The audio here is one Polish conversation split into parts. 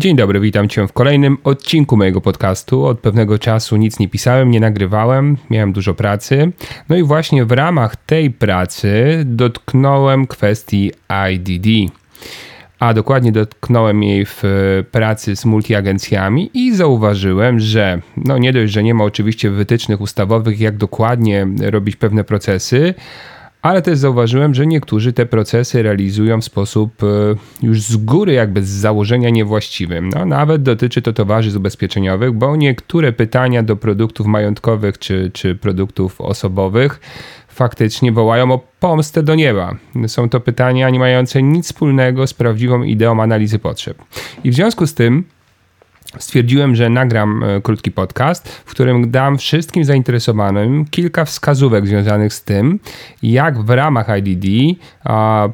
Dzień dobry, witam Cię w kolejnym odcinku mojego podcastu. Od pewnego czasu nic nie pisałem, nie nagrywałem, miałem dużo pracy. No i właśnie w ramach tej pracy dotknąłem kwestii IDD. A dokładnie dotknąłem jej w pracy z multiagencjami i zauważyłem, że no nie dość, że nie ma oczywiście wytycznych ustawowych, jak dokładnie robić pewne procesy, ale też zauważyłem, że niektórzy te procesy realizują w sposób e, już z góry, jakby z założenia niewłaściwym. No, nawet dotyczy to towarzystw ubezpieczeniowych, bo niektóre pytania do produktów majątkowych czy, czy produktów osobowych faktycznie wołają o pomstę do nieba. Są to pytania nie mające nic wspólnego z prawdziwą ideą analizy potrzeb. I w związku z tym stwierdziłem, że nagram e, krótki podcast, w którym dam wszystkim zainteresowanym kilka wskazówek związanych z tym, jak w ramach IDD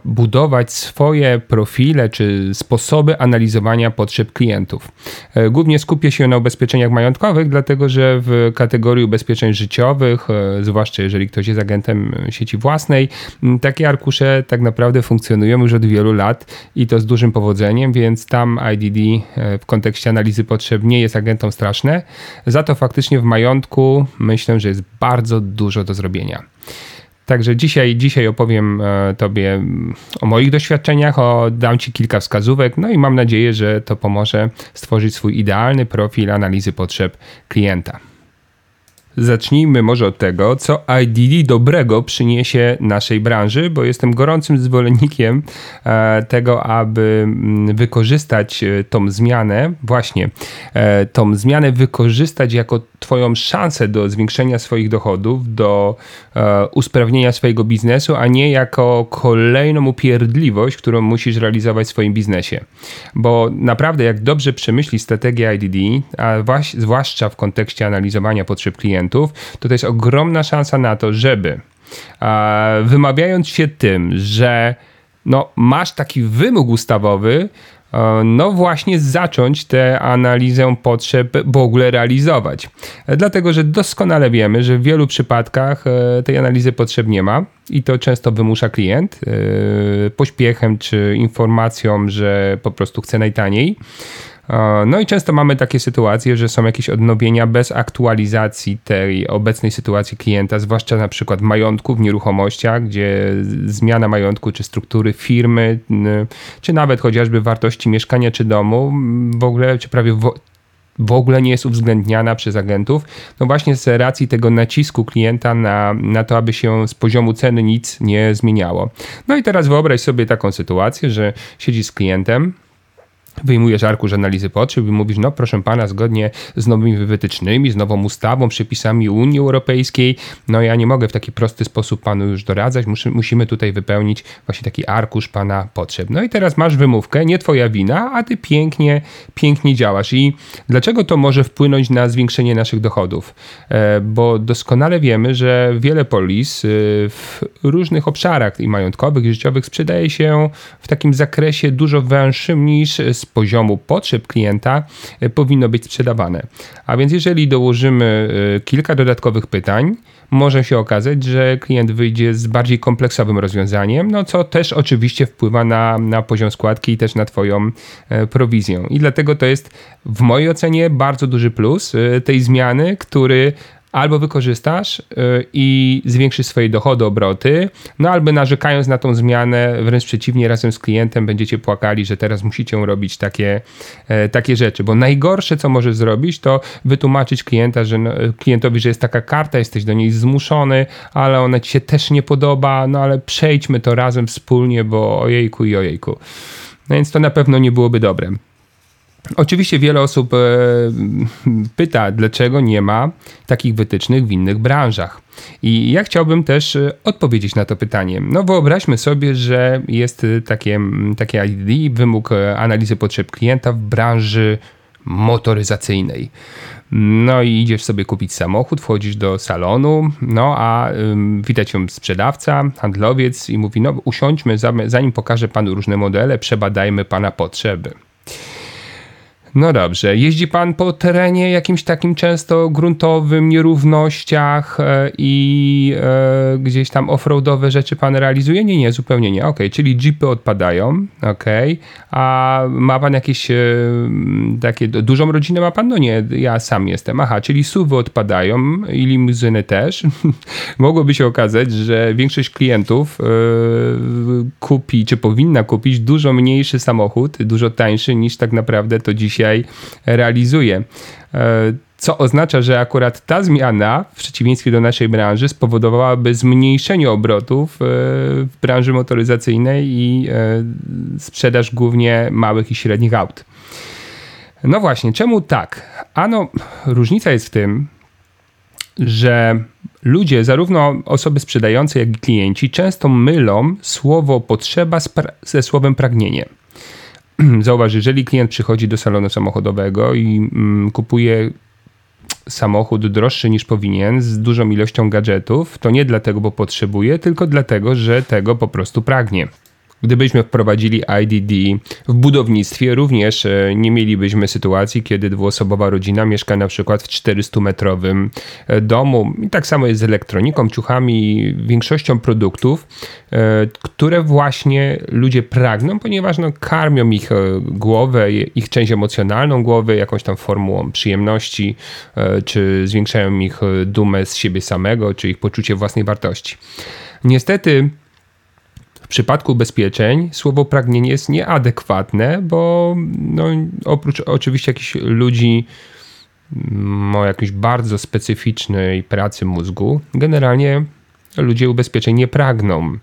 budować swoje profile czy sposoby analizowania potrzeb klientów. E, głównie skupię się na ubezpieczeniach majątkowych, dlatego że w kategorii ubezpieczeń życiowych, e, zwłaszcza jeżeli ktoś jest agentem sieci własnej, takie arkusze tak naprawdę funkcjonują już od wielu lat i to z dużym powodzeniem, więc tam IDD w kontekście analizy potrzeb nie jest agentom straszne. Za to faktycznie w majątku myślę, że jest bardzo dużo do zrobienia. Także dzisiaj, dzisiaj opowiem e, Tobie o moich doświadczeniach, o, dam Ci kilka wskazówek, no i mam nadzieję, że to pomoże stworzyć swój idealny profil analizy potrzeb klienta. Zacznijmy może od tego, co IDD dobrego przyniesie naszej branży, bo jestem gorącym zwolennikiem e, tego, aby mm, wykorzystać e, tą zmianę, właśnie e, tą zmianę wykorzystać jako Twoją szansę do zwiększenia swoich dochodów, do usprawnienia swojego biznesu, a nie jako kolejną upierdliwość, którą musisz realizować w swoim biznesie. Bo naprawdę, jak dobrze przemyśli strategię IDD, a zwłaszcza w kontekście analizowania potrzeb klientów, klientów, to to jest ogromna szansa na to, żeby wymawiając się tym, że no, masz taki wymóg ustawowy, no właśnie zacząć tę analizę potrzeb w ogóle realizować. Dlatego, że doskonale wiemy, że w wielu przypadkach e, tej analizy potrzeb nie ma i to często wymusza klient e, pośpiechem czy informacją, że po prostu chce najtaniej. No i często mamy takie sytuacje, że są jakieś odnowienia bez aktualizacji tej obecnej sytuacji klienta, zwłaszcza na przykład majątku, w nieruchomościach, gdzie zmiana majątku czy struktury firmy, czy nawet chociażby wartości mieszkania czy domu w ogóle, czy prawie w, w ogóle nie jest uwzględniana przez agentów, no właśnie z racji tego nacisku klienta na, na to, aby się z poziomu ceny nic nie zmieniało. No i teraz wyobraź sobie taką sytuację, że siedzi z klientem, wyjmujesz arkusz analizy potrzeb i mówisz, no proszę pana, zgodnie z nowymi wytycznymi, z nową ustawą, przepisami Unii Europejskiej, no ja nie mogę w taki prosty sposób panu już doradzać, musimy tutaj wypełnić właśnie taki arkusz pana potrzeb. No i teraz masz wymówkę, nie twoja wina, a ty pięknie, pięknie działasz. I dlaczego to może wpłynąć na zwiększenie naszych dochodów? E, bo doskonale wiemy, że wiele polis e, w różnych obszarach i majątkowych, i życiowych sprzedaje się w takim zakresie dużo węższym niż z poziomu potrzeb klienta e, powinno być sprzedawane. A więc jeżeli dołożymy e, kilka dodatkowych pytań, może się okazać, że klient wyjdzie z bardziej kompleksowym rozwiązaniem, no co też oczywiście wpływa na, na poziom składki i też na Twoją e, prowizję. I dlatego to jest w mojej ocenie bardzo duży plus tej zmiany, który albo wykorzystasz y, i zwiększysz swoje dochody, obroty, no albo narzekając na tą zmianę, wręcz przeciwnie, razem z klientem będziecie płakali, że teraz musicie robić takie, e, takie rzeczy, bo najgorsze, co możesz zrobić, to wytłumaczyć klienta, że no, klientowi, że jest taka karta, jesteś do niej zmuszony, ale ona ci się też nie podoba, no ale przejdźmy to razem wspólnie, bo ojejku i ojejku. No więc to na pewno nie byłoby dobre. Oczywiście wiele osób e, pyta, dlaczego nie ma takich wytycznych w innych branżach. I ja chciałbym też e, odpowiedzieć na to pytanie. No wyobraźmy sobie, że jest takie, takie ID, wymóg analizy potrzeb klienta w branży motoryzacyjnej. No i idziesz sobie kupić samochód, wchodzisz do salonu, no a ym, widać ją sprzedawca, handlowiec i mówi, no usiądźmy, zanim pokażę panu różne modele, przebadajmy pana potrzeby. No dobrze. Jeździ pan po terenie jakimś takim często gruntowym, nierównościach e, i e, gdzieś tam offroadowe rzeczy pan realizuje? Nie, nie, zupełnie nie. Ok, czyli jeepy odpadają, ok. A ma pan jakieś e, takie, dużą rodzinę ma pan? No nie, ja sam jestem. Aha, czyli suwy odpadają i limuzyny też. Mogłoby się okazać, że większość klientów e, kupi, czy powinna kupić dużo mniejszy samochód, dużo tańszy niż tak naprawdę to dzisiaj dzisiaj realizuje. E, co oznacza, że akurat ta zmiana, w przeciwieństwie do naszej branży, spowodowałaby zmniejszenie obrotów e, w branży motoryzacyjnej i e, sprzedaż głównie małych i średnich aut. No właśnie, czemu tak? Ano, różnica jest w tym, że ludzie, zarówno osoby sprzedające, jak i klienci, często mylą słowo potrzeba ze słowem pragnienie. zauważ, jeżeli klient przychodzi do salonu samochodowego i mm, kupuje samochód droższy niż powinien, z dużą ilością gadżetów, to nie dlatego, bo potrzebuje, tylko dlatego, że tego po prostu pragnie. Gdybyśmy wprowadzili IDD w budownictwie, również e, nie mielibyśmy sytuacji, kiedy dwuosobowa rodzina mieszka na przykład w 400-metrowym e, domu. I tak samo jest z elektroniką, ciuchami, większością produktów, e, które właśnie ludzie pragną, ponieważ no, karmią ich głowę, ich część emocjonalną głowy jakąś tam formułą przyjemności, czy zwiększają ich dumę z siebie samego, czy ich poczucie własnej wartości. Niestety, w przypadku ubezpieczeń słowo pragnienie jest nieadekwatne, bo no, oprócz oczywiście jakichś ludzi mm, o jakiejś bardzo specyficznej pracy mózgu, generalnie ludzie ubezpieczeń nie pragną.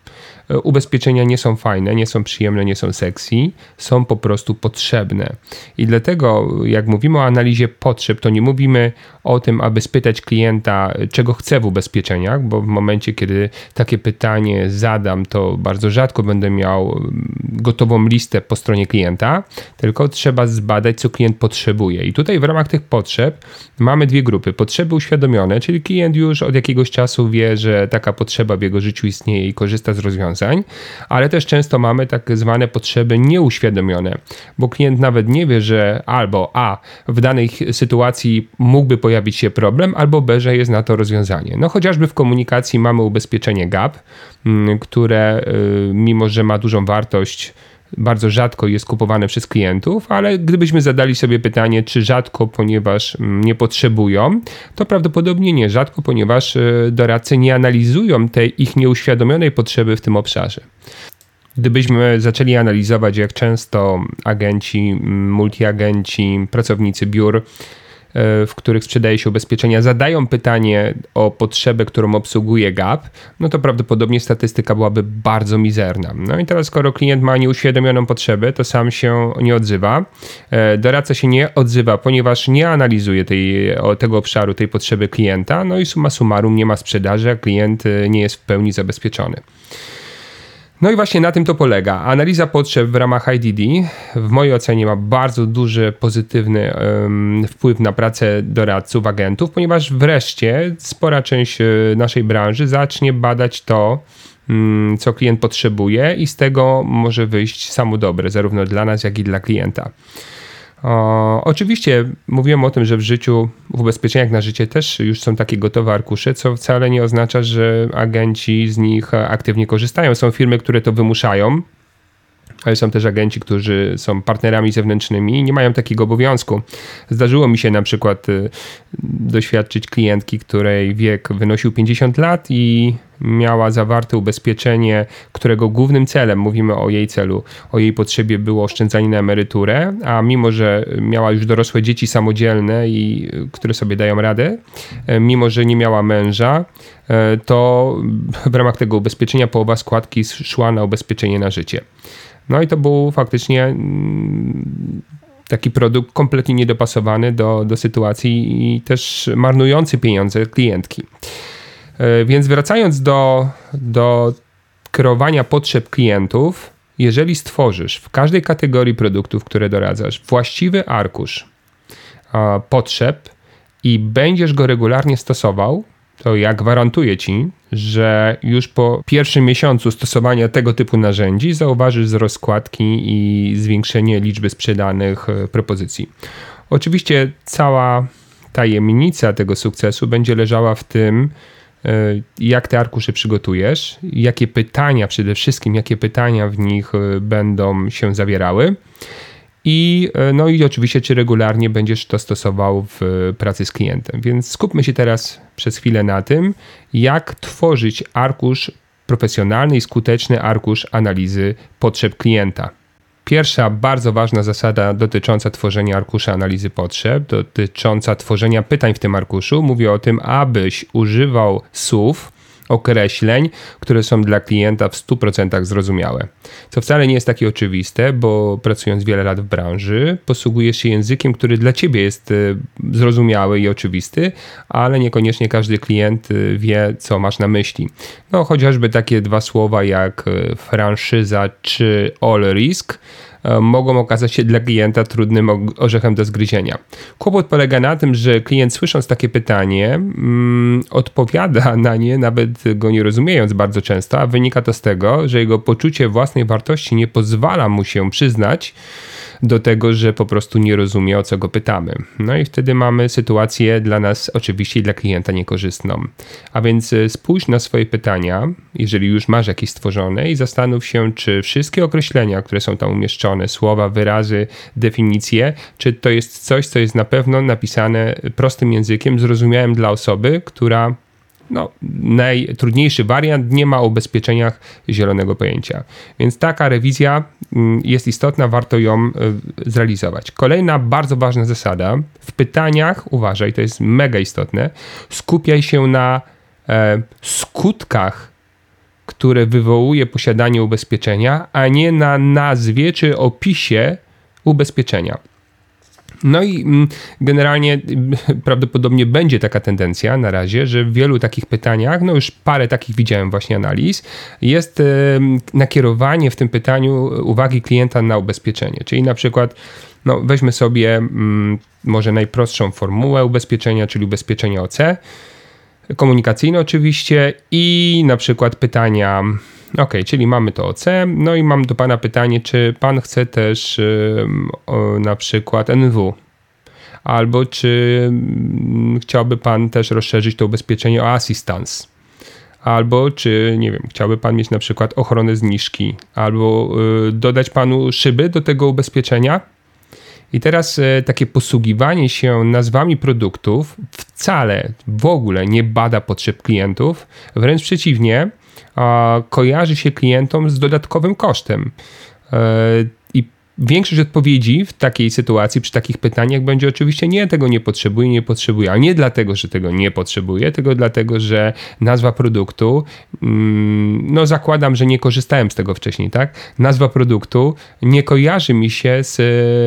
E, ubezpieczenia nie są fajne, nie są przyjemne, nie są sexy, są po prostu potrzebne. I dlatego, jak mówimy o analizie potrzeb, to nie mówimy o tym, aby spytać klienta, czego chce w ubezpieczeniach, bo w momencie, kiedy takie pytanie zadam, to bardzo rzadko będę miał mm, gotową listę po stronie klienta, tylko trzeba zbadać, co klient potrzebuje. I tutaj w ramach tych potrzeb mamy dwie grupy. Potrzeby uświadomione, czyli klient już od jakiegoś czasu wie, że taka potrzeba w jego życiu istnieje i korzysta z rozwiązań, ale też często mamy tak zwane potrzeby nieuświadomione, bo klient nawet nie wie, że albo A w danej sytuacji mógłby pojawić pojawić się problem, albo B, że jest na to rozwiązanie. No chociażby w komunikacji mamy ubezpieczenie GAP, mm, które y, mimo, że ma dużą wartość, bardzo rzadko jest kupowane przez klientów, ale gdybyśmy zadali sobie pytanie, czy rzadko, ponieważ mm, nie potrzebują, to prawdopodobnie nie rzadko, ponieważ y, doradcy nie analizują tej ich nieuświadomionej potrzeby w tym obszarze. Gdybyśmy zaczęli analizować, jak często agenci, multiagenci, pracownicy biur E, w których sprzedaje się ubezpieczenia, zadają pytanie o potrzebę, którą obsługuje GAP, no to prawdopodobnie statystyka byłaby bardzo mizerna. No i teraz, skoro klient ma nieuświadomioną potrzebę, to sam się nie odzywa. E, doradca się nie odzywa, ponieważ nie analizuje tej, tego obszaru, tej potrzeby klienta, no i suma summarum nie ma sprzedaży, a klient e, nie jest w pełni zabezpieczony. No i właśnie na tym to polega. Analiza potrzeb w ramach IDD w mojej ocenie ma bardzo duży pozytywny um, wpływ na pracę doradców, agentów, ponieważ wreszcie spora część e, naszej branży zacznie badać to, um, co klient potrzebuje i z tego może wyjść samo dobre, zarówno dla nas, jak i dla klienta. O, oczywiście mówiłem o tym, że w życiu, w ubezpieczeniach na życie też już są takie gotowe arkusze, co wcale nie oznacza, że agenci z nich aktywnie korzystają. Są firmy, które to wymuszają, ale są też agenci, którzy są partnerami zewnętrznymi i nie mają takiego obowiązku. Zdarzyło mi się na przykład y, doświadczyć klientki, której wiek wynosił 50 lat i miała zawarte ubezpieczenie, którego głównym celem, mówimy o jej celu, o jej potrzebie było oszczędzanie na emeryturę, a mimo, że miała już dorosłe dzieci samodzielne i które sobie dają radę, e, mimo, że nie miała męża, to w ramach tego ubezpieczenia połowa składki szła na ubezpieczenie na życie. No i to był faktycznie mm, taki produkt kompletnie niedopasowany do, do sytuacji i też marnujący pieniądze klientki. E, więc wracając do, do kreowania potrzeb klientów, jeżeli stworzysz w każdej kategorii produktów, które doradzasz, właściwy arkusz potrzeb i będziesz go regularnie stosował, to ja gwarantuję ci, że już po pierwszym miesiącu stosowania tego typu narzędzi zauważysz wzrost składki i zwiększenie liczby sprzedanych e, propozycji. Oczywiście cała tajemnica tego sukcesu będzie leżała w tym, e, jak te arkusze przygotujesz, jakie pytania przede wszystkim, jakie pytania w nich e, będą się zawierały. I, no i oczywiście, czy regularnie będziesz to stosował w pracy z klientem. Więc skupmy się teraz przez chwilę na tym, jak tworzyć arkusz profesjonalny i skuteczny arkusz analizy potrzeb klienta. Pierwsza bardzo ważna zasada dotycząca tworzenia arkusza analizy potrzeb, dotycząca tworzenia pytań w tym arkuszu, mówi o tym, abyś używał słów, określeń, które są dla klienta w 100% zrozumiałe. Co wcale nie jest takie oczywiste, bo pracując wiele lat w branży, posługujesz się językiem, który dla ciebie jest e, zrozumiały i oczywisty, ale niekoniecznie każdy klient e, wie, co masz na myśli. No, chociażby takie dwa słowa jak e, franszyza czy all risk mogą okazać się dla klienta trudnym orzechem do zgryzienia. Kłopot polega na tym, że klient słysząc takie pytanie, mm, odpowiada na nie, nawet go nie rozumiejąc bardzo często, a wynika to z tego, że jego poczucie własnej wartości nie pozwala mu się przyznać, do tego, że po prostu nie rozumie, o co go pytamy. No i wtedy mamy sytuację dla nas, oczywiście dla klienta niekorzystną. A więc e, spójrz na swoje pytania, jeżeli już masz jakieś stworzone i zastanów się, czy wszystkie określenia, które są tam umieszczone, słowa, wyrazy, definicje, czy to jest coś, co jest na pewno napisane prostym językiem, zrozumiałym dla osoby, która no, najtrudniejszy wariant nie ma o ubezpieczeniach zielonego pojęcia. Więc taka rewizja mm, jest istotna, warto ją e, zrealizować. Kolejna bardzo ważna zasada w pytaniach, uważaj, to jest mega istotne, skupiaj się na e, skutkach, które wywołuje posiadanie ubezpieczenia, a nie na nazwie czy opisie ubezpieczenia. No i mm, generalnie mm, prawdopodobnie będzie taka tendencja na razie, że w wielu takich pytaniach, no już parę takich widziałem właśnie analiz, jest nakierowanie w tym pytaniu uwagi klienta na ubezpieczenie. Czyli na przykład no weźmy sobie mm, może najprostszą formułę ubezpieczenia, czyli ubezpieczenie OC, komunikacyjne oczywiście i na przykład pytania Ok, czyli mamy to OC. No i mam do Pana pytanie, czy Pan chce też na przykład NW? Albo czy yy, chciałby Pan też rozszerzyć to ubezpieczenie o assistance? Albo czy, nie wiem, chciałby Pan mieć na przykład ochronę zniżki? Albo yy, dodać Panu szyby do tego ubezpieczenia? I teraz e, takie posługiwanie się nazwami produktów wcale w ogóle nie bada potrzeb klientów, wręcz przeciwnie, kojarzy się klientom z dodatkowym kosztem. E, I większość odpowiedzi w takiej sytuacji, przy takich pytaniach będzie oczywiście nie tego nie potrzebuję, nie potrzebuję, ale nie dlatego, że tego nie potrzebuję, tylko dlatego, że nazwa produktu, mm, no zakładam, że nie korzystałem z tego wcześniej, tak? Nazwa produktu nie kojarzy mi się z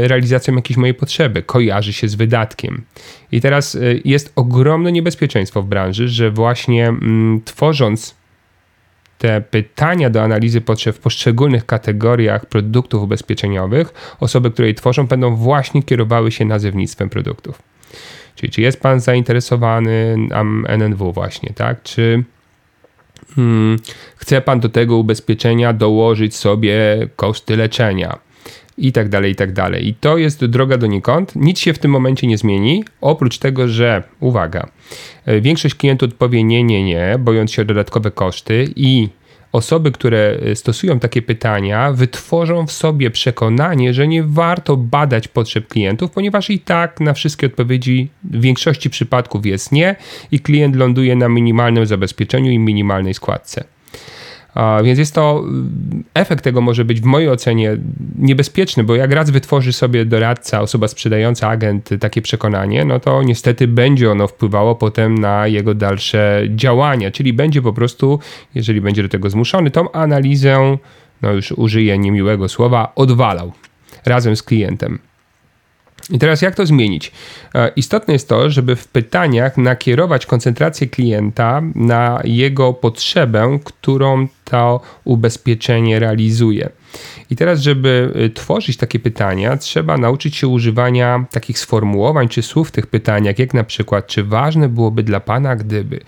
realizacją jakiejś mojej potrzeby, kojarzy się z wydatkiem. I teraz e, jest ogromne niebezpieczeństwo w branży, że właśnie mm, tworząc te pytania do analizy potrzeb w poszczególnych kategoriach produktów ubezpieczeniowych, osoby, które je tworzą, będą właśnie kierowały się nazewnictwem produktów. Czyli czy jest Pan zainteresowany NNW właśnie, tak? Czy hmm, chce Pan do tego ubezpieczenia dołożyć sobie koszty leczenia? I tak dalej, i tak dalej. I to jest droga donikąd. Nic się w tym momencie nie zmieni, oprócz tego, że, uwaga, e, większość klientów odpowie nie, nie, nie, bojąc się o dodatkowe koszty i osoby, które e, stosują takie pytania, wytworzą w sobie przekonanie, że nie warto badać potrzeb klientów, ponieważ i tak na wszystkie odpowiedzi w większości przypadków jest nie i klient ląduje na minimalnym zabezpieczeniu i minimalnej składce. Więc jest to, efekt tego może być w mojej ocenie niebezpieczny, bo jak raz wytworzy sobie doradca, osoba sprzedająca, agent takie przekonanie, no to niestety będzie ono wpływało potem na jego dalsze działania, czyli będzie po prostu, jeżeli będzie do tego zmuszony, tą analizę, no już użyję niemiłego słowa, odwalał razem z klientem. I teraz jak to zmienić? E, istotne jest to, żeby w pytaniach nakierować koncentrację klienta na jego potrzebę, którą to ubezpieczenie realizuje. I teraz, żeby y, tworzyć takie pytania, trzeba nauczyć się używania takich sformułowań czy słów w tych pytaniach, jak na przykład, czy ważne byłoby dla Pana, gdyby,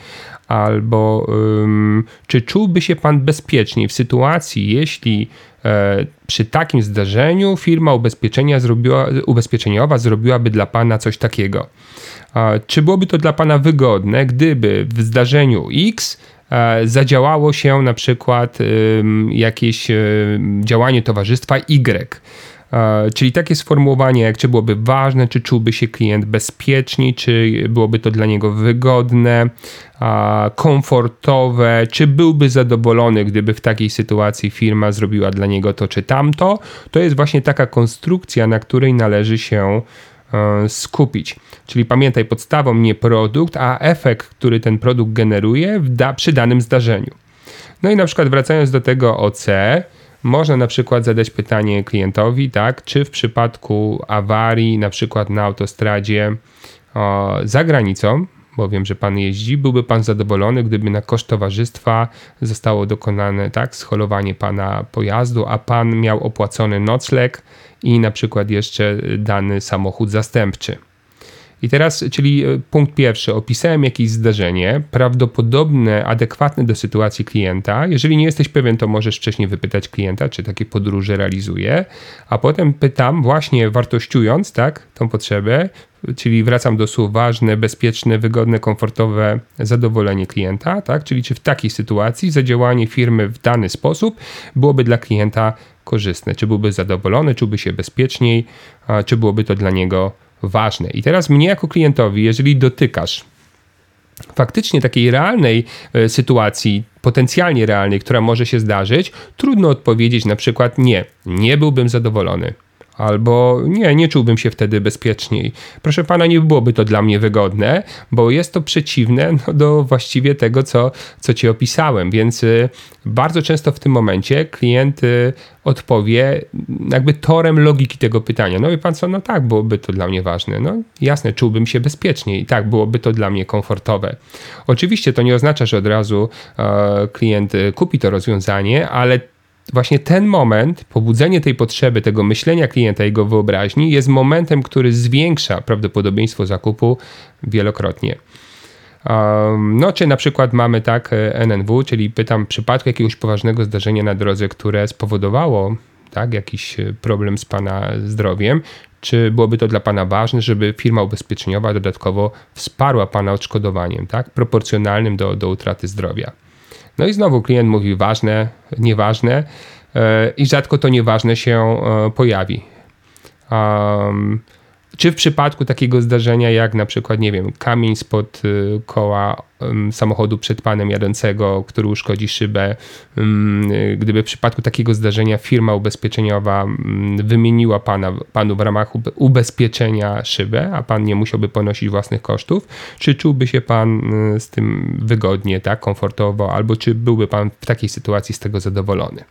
albo um, czy czułby się Pan bezpieczniej w sytuacji, jeśli e, przy takim zdarzeniu firma ubezpieczenia zrobiła, ubezpieczeniowa zrobiłaby dla Pana coś takiego. E, czy byłoby to dla Pana wygodne, gdyby w zdarzeniu X E, zadziałało się na przykład jakieś działanie towarzystwa Y. E, czyli takie sformułowanie, jak czy byłoby ważne, czy czułby się klient bezpieczniej, czy byłoby to dla niego wygodne, komfortowe, czy byłby zadowolony, gdyby w takiej sytuacji firma zrobiła dla niego to czy tamto. To jest właśnie taka konstrukcja, na której należy się E, skupić. Czyli pamiętaj, podstawą nie produkt, a efekt, który ten produkt generuje da, przy danym zdarzeniu. No i na przykład wracając do tego OC, można na przykład zadać pytanie klientowi, tak, czy w przypadku awarii, na przykład na autostradzie o, za granicą, bo wiem, że pan jeździ, byłby pan zadowolony, gdyby na koszt towarzystwa zostało dokonane tak, scholowanie pana pojazdu, a pan miał opłacony nocleg i na przykład jeszcze dany samochód zastępczy. I teraz, czyli e, punkt pierwszy, opisałem jakieś zdarzenie, prawdopodobne, adekwatne do sytuacji klienta. Jeżeli nie jesteś pewien, to możesz wcześniej wypytać klienta, czy takie podróże realizuje, a potem pytam, właśnie wartościując tak, tą potrzebę, czyli wracam do słów ważne, bezpieczne, wygodne, komfortowe zadowolenie klienta, tak? czyli czy w takiej sytuacji zadziałanie firmy w dany sposób byłoby dla klienta korzystne, czy byłby zadowolony, czułby się bezpieczniej, czy byłoby to dla niego ważne. I teraz mnie jako klientowi, jeżeli dotykasz faktycznie takiej realnej e, sytuacji, potencjalnie realnej, która może się zdarzyć, trudno odpowiedzieć na przykład nie, nie byłbym zadowolony albo nie, nie czułbym się wtedy bezpieczniej. Proszę pana, nie byłoby to dla mnie wygodne, bo jest to przeciwne no, do właściwie tego, co, co ci opisałem, więc y, bardzo często w tym momencie klient y, odpowie jakby torem logiki tego pytania. No i pan co, no tak, byłoby to dla mnie ważne. No jasne, czułbym się bezpieczniej i tak, byłoby to dla mnie komfortowe. Oczywiście to nie oznacza, że od razu e, klient y, kupi to rozwiązanie, ale właśnie ten moment, pobudzenie tej potrzeby, tego myślenia klienta, jego wyobraźni, jest momentem, który zwiększa prawdopodobieństwo zakupu wielokrotnie. No, czy na przykład mamy tak e, NNW, czyli pytam w przypadku jakiegoś poważnego zdarzenia na drodze, które spowodowało tak, jakiś e, problem z Pana zdrowiem, czy byłoby to dla Pana ważne, żeby firma ubezpieczeniowa dodatkowo wsparła Pana odszkodowaniem, tak, proporcjonalnym do, do utraty zdrowia. No i znowu klient mówi ważne, nieważne e, i rzadko to nieważne się e, pojawi. Um, czy w przypadku takiego zdarzenia, jak na przykład, nie wiem, kamień spod y, koła samochodu przed panem jadącego, który uszkodzi szybę, gdyby w przypadku takiego zdarzenia firma ubezpieczeniowa wymieniła pana, panu w ramach ubezpieczenia szybę, a pan nie musiałby ponosić własnych kosztów, czy czułby się pan y, z tym wygodnie, tak, komfortowo, albo czy byłby pan w takiej sytuacji z tego zadowolony?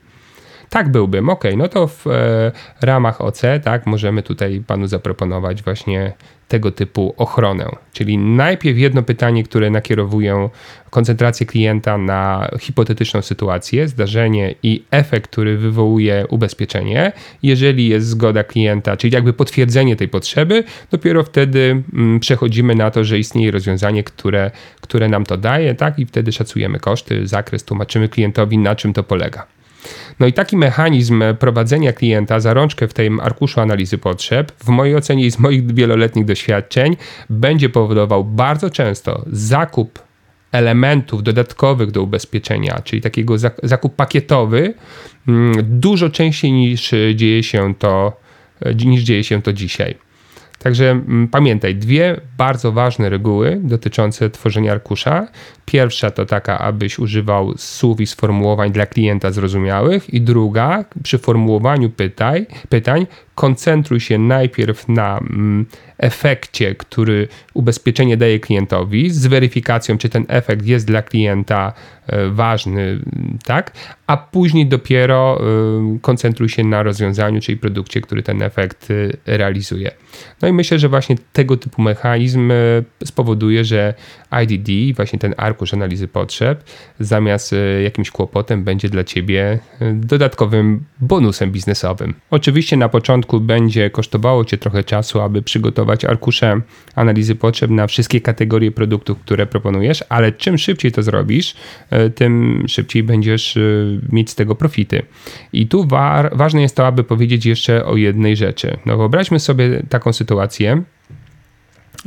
Tak byłbym, ok, no to w e, ramach OC, tak, możemy tutaj panu zaproponować właśnie tego typu ochronę. Czyli najpierw jedno pytanie, które nakierowuję koncentrację klienta na hipotetyczną sytuację, zdarzenie i efekt, który wywołuje ubezpieczenie. Jeżeli jest zgoda klienta, czyli jakby potwierdzenie tej potrzeby, dopiero wtedy mm, przechodzimy na to, że istnieje rozwiązanie, które, które nam to daje, tak, i wtedy szacujemy koszty, zakres, tłumaczymy klientowi, na czym to polega. No i taki mechanizm prowadzenia klienta za rączkę w tym arkuszu analizy potrzeb, w mojej ocenie i z moich wieloletnich doświadczeń, będzie powodował bardzo często zakup elementów dodatkowych do ubezpieczenia, czyli takiego zakup pakietowy, mm, dużo częściej niż dzieje się to, niż dzieje się to dzisiaj. Także mm, pamiętaj, dwie bardzo ważne reguły dotyczące tworzenia arkusza. Pierwsza to taka, abyś używał słów i sformułowań dla klienta zrozumiałych, i druga, przy formułowaniu pytań, pytań koncentruj się najpierw na mm, efekcie, który ubezpieczenie daje klientowi, z weryfikacją, czy ten efekt jest dla klienta e, ważny, tak? A później dopiero e, koncentruj się na rozwiązaniu, czyli produkcie, który ten efekt e, realizuje. No i myślę, że właśnie tego typu mechanizm spowoduje, że IDD, właśnie ten arkusz analizy potrzeb, zamiast jakimś kłopotem, będzie dla ciebie dodatkowym bonusem biznesowym. Oczywiście na początku będzie kosztowało cię trochę czasu, aby przygotować arkusze analizy potrzeb na wszystkie kategorie produktów, które proponujesz, ale czym szybciej to zrobisz, e, tym szybciej będziesz e, mieć z tego profity. I tu wa ważne jest to, aby powiedzieć jeszcze o jednej rzeczy. No wyobraźmy sobie taką sytuację,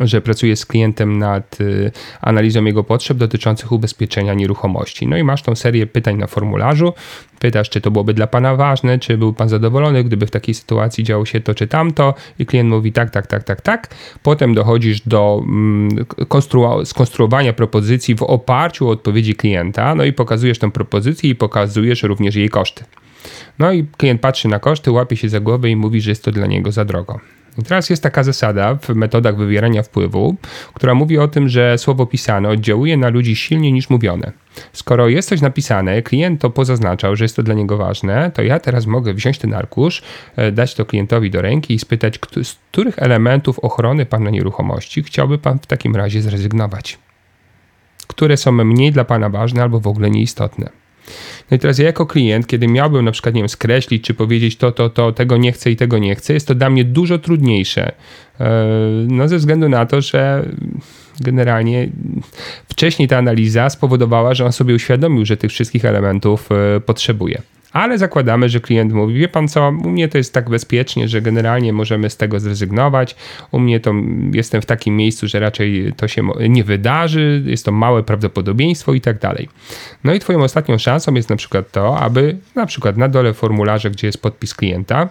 że pracuje z klientem nad y, analizą jego potrzeb dotyczących ubezpieczenia nieruchomości. No i masz tą serię pytań na formularzu. Pytasz, czy to byłoby dla pana ważne, czy był pan zadowolony, gdyby w takiej sytuacji działo się to czy tamto, i klient mówi tak, tak, tak, tak, tak. Potem dochodzisz do mm, skonstruowania propozycji w oparciu o odpowiedzi klienta, no i pokazujesz tę propozycję i pokazujesz również jej koszty. No i klient patrzy na koszty, łapie się za głowę i mówi, że jest to dla niego za drogo. I teraz jest taka zasada w metodach wywierania wpływu, która mówi o tym, że słowo pisane oddziałuje na ludzi silniej niż mówione. Skoro jest coś napisane, klient to pozaznaczał, że jest to dla niego ważne, to ja teraz mogę wziąć ten arkusz, e, dać to klientowi do ręki i spytać, z których elementów ochrony pana nieruchomości chciałby pan w takim razie zrezygnować. Które są mniej dla pana ważne albo w ogóle nieistotne. No i teraz ja jako klient, kiedy miałbym na przykład, nie wiem, skreślić, czy powiedzieć to, to, to, tego nie chcę i tego nie chcę, jest to dla mnie dużo trudniejsze. E, no ze względu na to, że generalnie wcześniej ta analiza spowodowała, że on sobie uświadomił, że tych wszystkich elementów e, potrzebuje ale zakładamy, że klient mówi, wie pan co, u mnie to jest tak bezpiecznie, że generalnie możemy z tego zrezygnować, u mnie to jestem w takim miejscu, że raczej to się nie wydarzy, jest to małe prawdopodobieństwo i tak dalej. No i twoją ostatnią szansą jest na przykład to, aby na przykład na dole formularza, gdzie jest podpis klienta,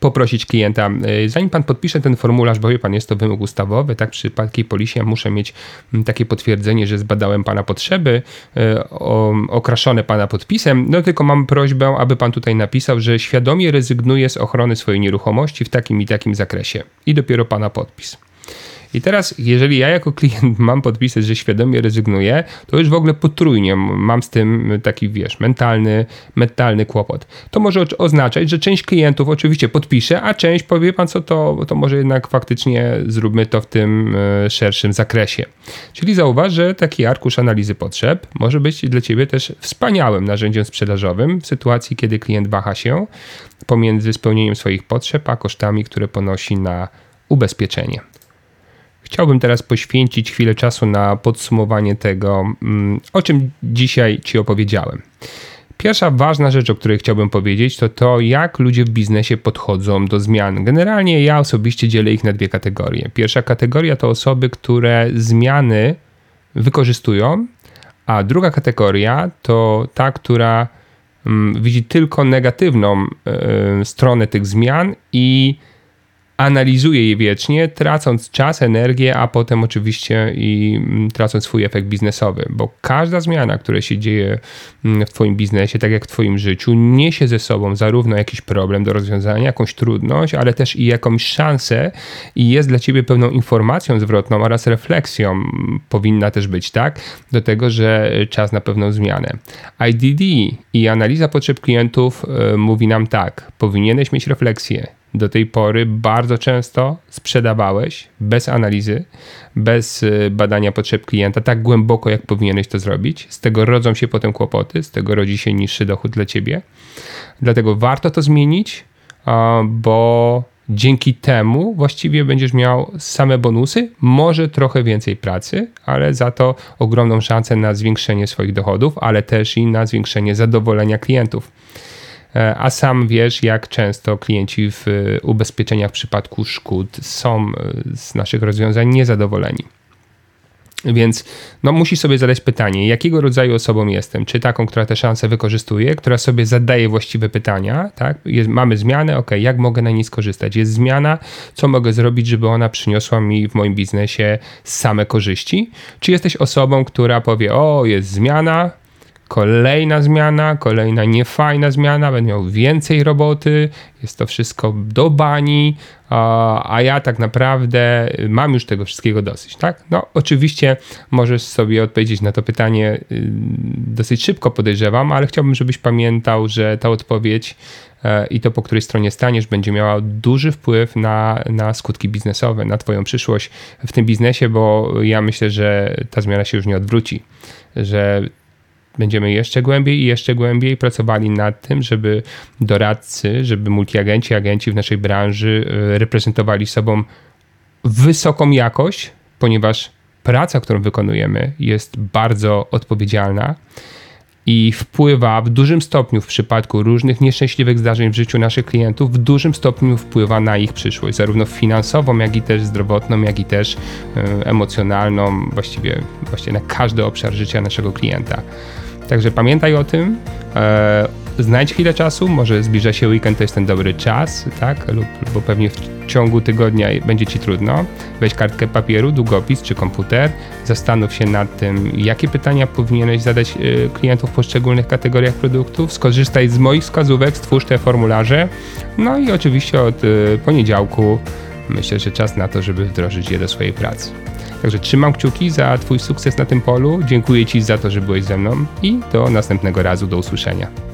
poprosić klienta, y, zanim pan podpisze ten formularz, bo wie pan, jest to wymóg ustawowy, tak, przy takiej policji ja muszę mieć mm, takie potwierdzenie, że zbadałem pana potrzeby, y, okraszone pana podpisem, no tylko mam prośbę, aby pan tutaj napisał, że świadomie rezygnuje z ochrony swojej nieruchomości w takim i takim zakresie. I dopiero pana podpis. I teraz, jeżeli ja jako klient mam podpisać, że świadomie rezygnuję, to już w ogóle potrójnie mam z tym taki, wiesz, mentalny, mentalny kłopot. To może oznaczać, że część klientów oczywiście podpisze, a część powie pan co, to, to może jednak faktycznie zróbmy to w tym e, szerszym zakresie. Czyli zauważ, że taki arkusz analizy potrzeb może być dla ciebie też wspaniałym narzędziem sprzedażowym w sytuacji, kiedy klient waha się pomiędzy spełnieniem swoich potrzeb, a kosztami, które ponosi na ubezpieczenie. Chciałbym teraz poświęcić chwilę czasu na podsumowanie tego, mm, o czym dzisiaj Ci opowiedziałem. Pierwsza ważna rzecz, o której chciałbym powiedzieć, to to, jak ludzie w biznesie podchodzą do zmian. Generalnie ja osobiście dzielę ich na dwie kategorie. Pierwsza kategoria to osoby, które zmiany wykorzystują, a druga kategoria to ta, która mm, widzi tylko negatywną y, stronę tych zmian i analizuje je wiecznie, tracąc czas, energię, a potem oczywiście i mm, tracąc swój efekt biznesowy, bo każda zmiana, która się dzieje mm, w Twoim biznesie, tak jak w Twoim życiu, niesie ze sobą zarówno jakiś problem do rozwiązania, jakąś trudność, ale też i jakąś szansę i jest dla Ciebie pewną informacją zwrotną oraz refleksją powinna też być, tak? Do tego, że czas na pewną zmianę. IDD i analiza potrzeb klientów y, mówi nam tak, powinieneś mieć refleksję, do tej pory bardzo często sprzedawałeś bez analizy, bez y, badania potrzeb klienta, tak głęboko, jak powinieneś to zrobić. Z tego rodzą się potem kłopoty, z tego rodzi się niższy dochód dla ciebie. Dlatego warto to zmienić, bo dzięki temu właściwie będziesz miał same bonusy, może trochę więcej pracy, ale za to ogromną szansę na zwiększenie swoich dochodów, ale też i na zwiększenie zadowolenia klientów. E, a sam wiesz, jak często klienci w e, ubezpieczeniach w przypadku szkód są e, z naszych rozwiązań niezadowoleni. Więc no, musi sobie zadać pytanie, jakiego rodzaju osobą jestem? Czy taką, która te szanse wykorzystuje, która sobie zadaje właściwe pytania, tak? Jest, mamy zmianę, ok, jak mogę na niej skorzystać? Jest zmiana, co mogę zrobić, żeby ona przyniosła mi w moim biznesie same korzyści? Czy jesteś osobą, która powie, o, jest zmiana, kolejna zmiana, kolejna niefajna zmiana, będę miał więcej roboty, jest to wszystko do bani, a ja tak naprawdę mam już tego wszystkiego dosyć, tak? No, oczywiście możesz sobie odpowiedzieć na to pytanie y, dosyć szybko, podejrzewam, ale chciałbym, żebyś pamiętał, że ta odpowiedź e, i to, po której stronie staniesz, będzie miała duży wpływ na, na skutki biznesowe, na Twoją przyszłość w tym biznesie, bo ja myślę, że ta zmiana się już nie odwróci, że będziemy jeszcze głębiej i jeszcze głębiej pracowali nad tym, żeby doradcy, żeby multiagenci, agenci w naszej branży e, reprezentowali sobą wysoką jakość, ponieważ praca, którą wykonujemy, jest bardzo odpowiedzialna i wpływa w dużym stopniu w przypadku różnych nieszczęśliwych zdarzeń w życiu naszych klientów, w dużym stopniu wpływa na ich przyszłość, zarówno finansową, jak i też zdrowotną, jak i też e, emocjonalną, właściwie, właściwie na każdy obszar życia naszego klienta. Także pamiętaj o tym. Znajdź chwilę czasu, może zbliża się weekend, to jest ten dobry czas, tak? Lub, bo pewnie w ciągu tygodnia będzie ci trudno. Weź kartkę papieru, długopis czy komputer, zastanów się nad tym, jakie pytania powinieneś zadać e, klientom w poszczególnych kategoriach produktów. Skorzystaj z moich wskazówek, stwórz te formularze. No i oczywiście od e, poniedziałku myślę, że czas na to, żeby wdrożyć je do swojej pracy. Także trzymam kciuki za Twój sukces na tym polu. Dziękuję Ci za to, że byłeś ze mną i do następnego razu. Do usłyszenia.